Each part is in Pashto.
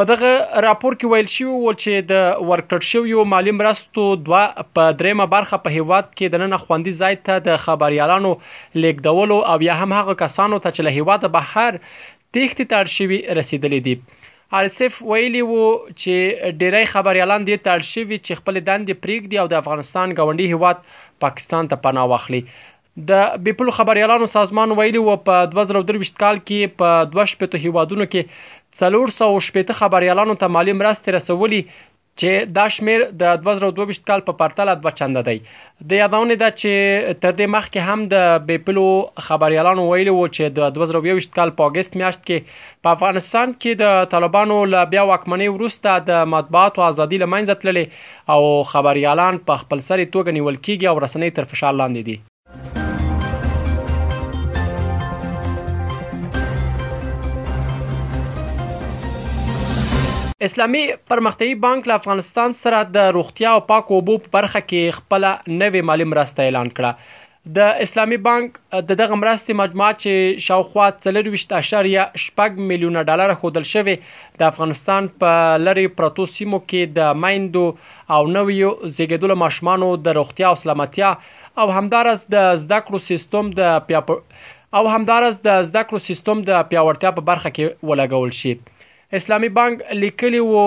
په دغه راپور کې ویل شوي وو چې د ورکړل شویو مالي مرستو دوه په دریمه برخه په هیواد کې د نن خوندي ځای ته د خبريالانو لیکدولو او یا هم هغه کسانو ته چې له هیواد بهر تېښتې ته اړ شوي رسیدلې دي آرسف ویلي وو چې ډیری خبريالان دې ته اړ شوي چې خپل دندې پریږدي او د افغانستان ګاونډي هیواد پاکستان ته پناه واخلي د بيپل خبريالانو سازمان ویلي و په 2023 کال کې په 200 هیوادونو کې 460 خبريالانو ته مالي مرستې رسولي چې دا شمیر د 2022 کال په پرتله دوه چنده دی د یادونې ده چې تر دې مخکې هم د بيپلو خبريالانو ویلي و چې د 2022 کال په اگست میاشت کې په افغانستان کې د طالبانو له بیا واکمنۍ وروسته د مطبوعاتو ازادي لمنځه تللې او خبریالان په خپلسرې توګه نیول کېږي او رسنۍ تر فشار لاندې دي. اسلامي پرمختیايي بانک له افغانستان سره د روغتیا او پاکو اوبو په برخه کې خپله نوې مالي مرسته اعلان کړه. د اسلامي بانک د دغه مرستې مجموعه چې شاوخوا 24.6 میلیونه ډالر خودل شوې د افغانستان په لری پرتو سیمو کې د میندو او نویو زیږیدلو ماشومانو د روغتیا او سلامتیا او همدارس د زده کړو سیستم د او همدارس د زده کړو سیستم د پیاوړتیا په برخه کې ولګول شي اسلامي بانک لیکلی وو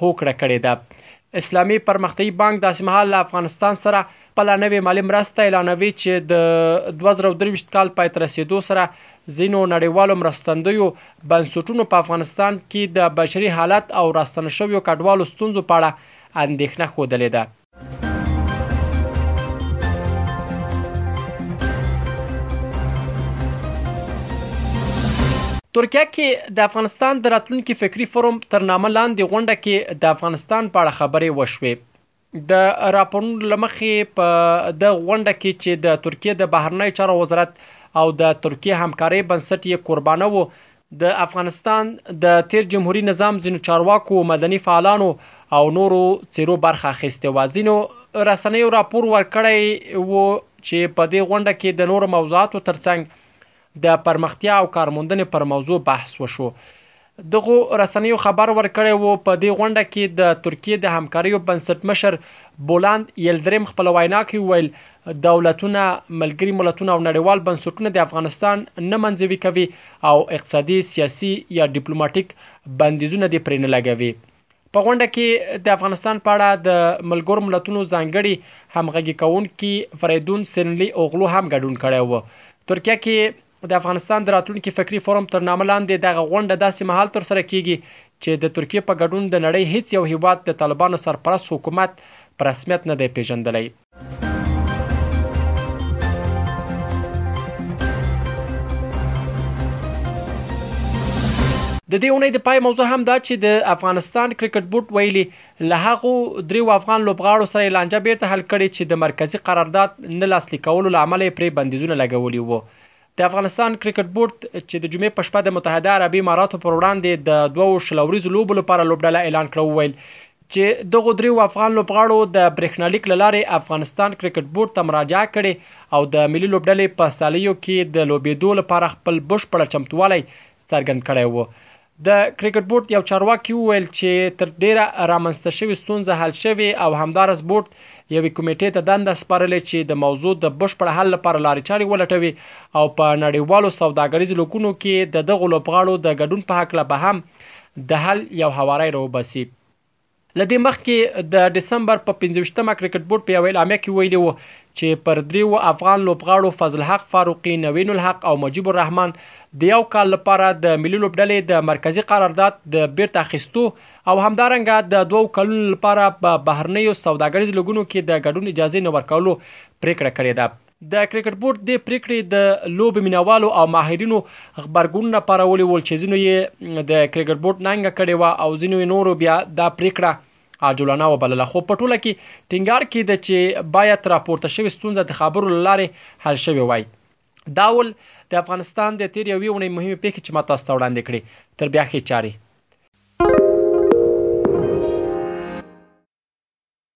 هوکړه کړې ده. اسلامي پرمختیایي بانک داسې مهال له افغانستان سره خپله نوې مالي مرسته اعلانوي چې د دوه زره او درویشت کال پای ته رسېدو سره ځینو نړیوالو مرستندویو بنسټونو په افغانستان کې د بشري حالت او راستنو شویو کډوالو ستونزو په اړه اندېښنه ښودلې ده. ترکیه کې د افغانستان د راتلونکي فکری فورم تر نامه لاندې غونډه کې د افغانستان په اړه خبرې وشوې د راپورونو لمخې په د غونډه کې چې د ترکیه د بهرنی چارو وزارت او د ترکیه همکارۍ بنسټ یې قربانه وو د افغانستان د تیر جمهوري نظام ځینو چارواکو، مدني فعالانو او نورو څیرو برخه اخیستې وه. ځینو رسنیو راپور ورکړی و چې په دې غونډه کې د نورو موضوعاتو ترڅنګ د پرمختیا او کارموندنې پر موضوع بحث وشو. دغو رسنیو خبر ورکړی و، په دې غونډه کې د ترکیې د همکاریو بنسټمشر بولاند یلدریم خپله وینا کې وویل، دولتونه، ملګري ملتونه او نړیوال بنسټونه د افغانستان نه منزوي کوي او اقتصادي، سیاسي یا ډیپلوماټیک بندیزونه دې پرې نه لګوي. په غونډه کې د افغانستان په اړه د ملګرو ملتونو ځانګړي همغږي کوونکي فریدون سینلي اوغلو هم ګډون کړی و. ترکیه کې د افغانستان د راتلونکي فکري فورم تر نامه لاندې دغه غونډه داسې مهال ترسره کېږي چې د ترکیې په ګډون د نړۍ هېڅ یو هېواد د طالبانو سرپرست حکومت په رسمیت نه دی پېژندلی. د دې اونۍ د پای موضوع هم دا چې د افغانستان کرکټ بورډ ویلي له هغه دریو افغان لوبغاړو سره لانجه بیرته حل کړي چې د مرکزی قرارداد نه لاسلیکولو لامل پرې بندیزونه لګولي وو د افغانستان کرکټ بورډ چې د جمعې په شپه د متحده عربي اماراتو پر وړاندې د دوو شل اوریزو لوبو لپاره لوبډله اعلان کړه وویل چې دغو دریو افغان لوبغاړو د برېښنالیک له لارې افغانستان کرکټ بورډ ته مراجعه کړې او د ملي لوبډلې په سیالیو کې د لوبېدو لپاره خپل بشپړ چمتووالی څرګند کړی و د کرکټ بورډ یو چارواکي وویل چې تر ډیره رامنځته شوې ستونزه حل شوې او همدارس بورډ یوې کمیټې ته دنده سپارلې چې د موضوع د بشپړ حل لپاره لارې چارې ولټوي او په نړیوالو سوداګریزو لوکونو کې د دغو لوبغاړو د ګډون په هکله به هم د حل یو هواری راوباسي. له دې مخکې د ډسمبر په پنځه ویشت مه کرکټ بورډ په یوه اعلامیه کې ویلي و چې پر دریو افغان لوبغاړو فضل حق فاروقي، نوین الحق او مجیب الرحمن د یو کال لپاره د ملي لوبډلې د مرکزي قرارداد د بیرته اخیستو او همدارنګه د دوو کلونو لپاره په بهرنیو سوداګریزو لیګونو کې د ګډون اجازې نه ورکولو پریکړه کړې ده. د کرکټ بورډ دې پریکړې د لوبې مینوالو او ماهرینو غبرګونونه پارولي ول چې ځینو یې د کرکټ بورډ ننګه کړې وه او ځینو یې نورو بیا دا پریکړه عاجلانه وبلله خو په ټوله کې ټینګار کیده چې باید راپورته شوې ستونزه د خبرو له لارې حل شوې وای دا ول د افغانستان د تیر یوې اونۍ مهمې پیښې چې ما تاسو ته وړاندې کړې تر بیا ښې چارې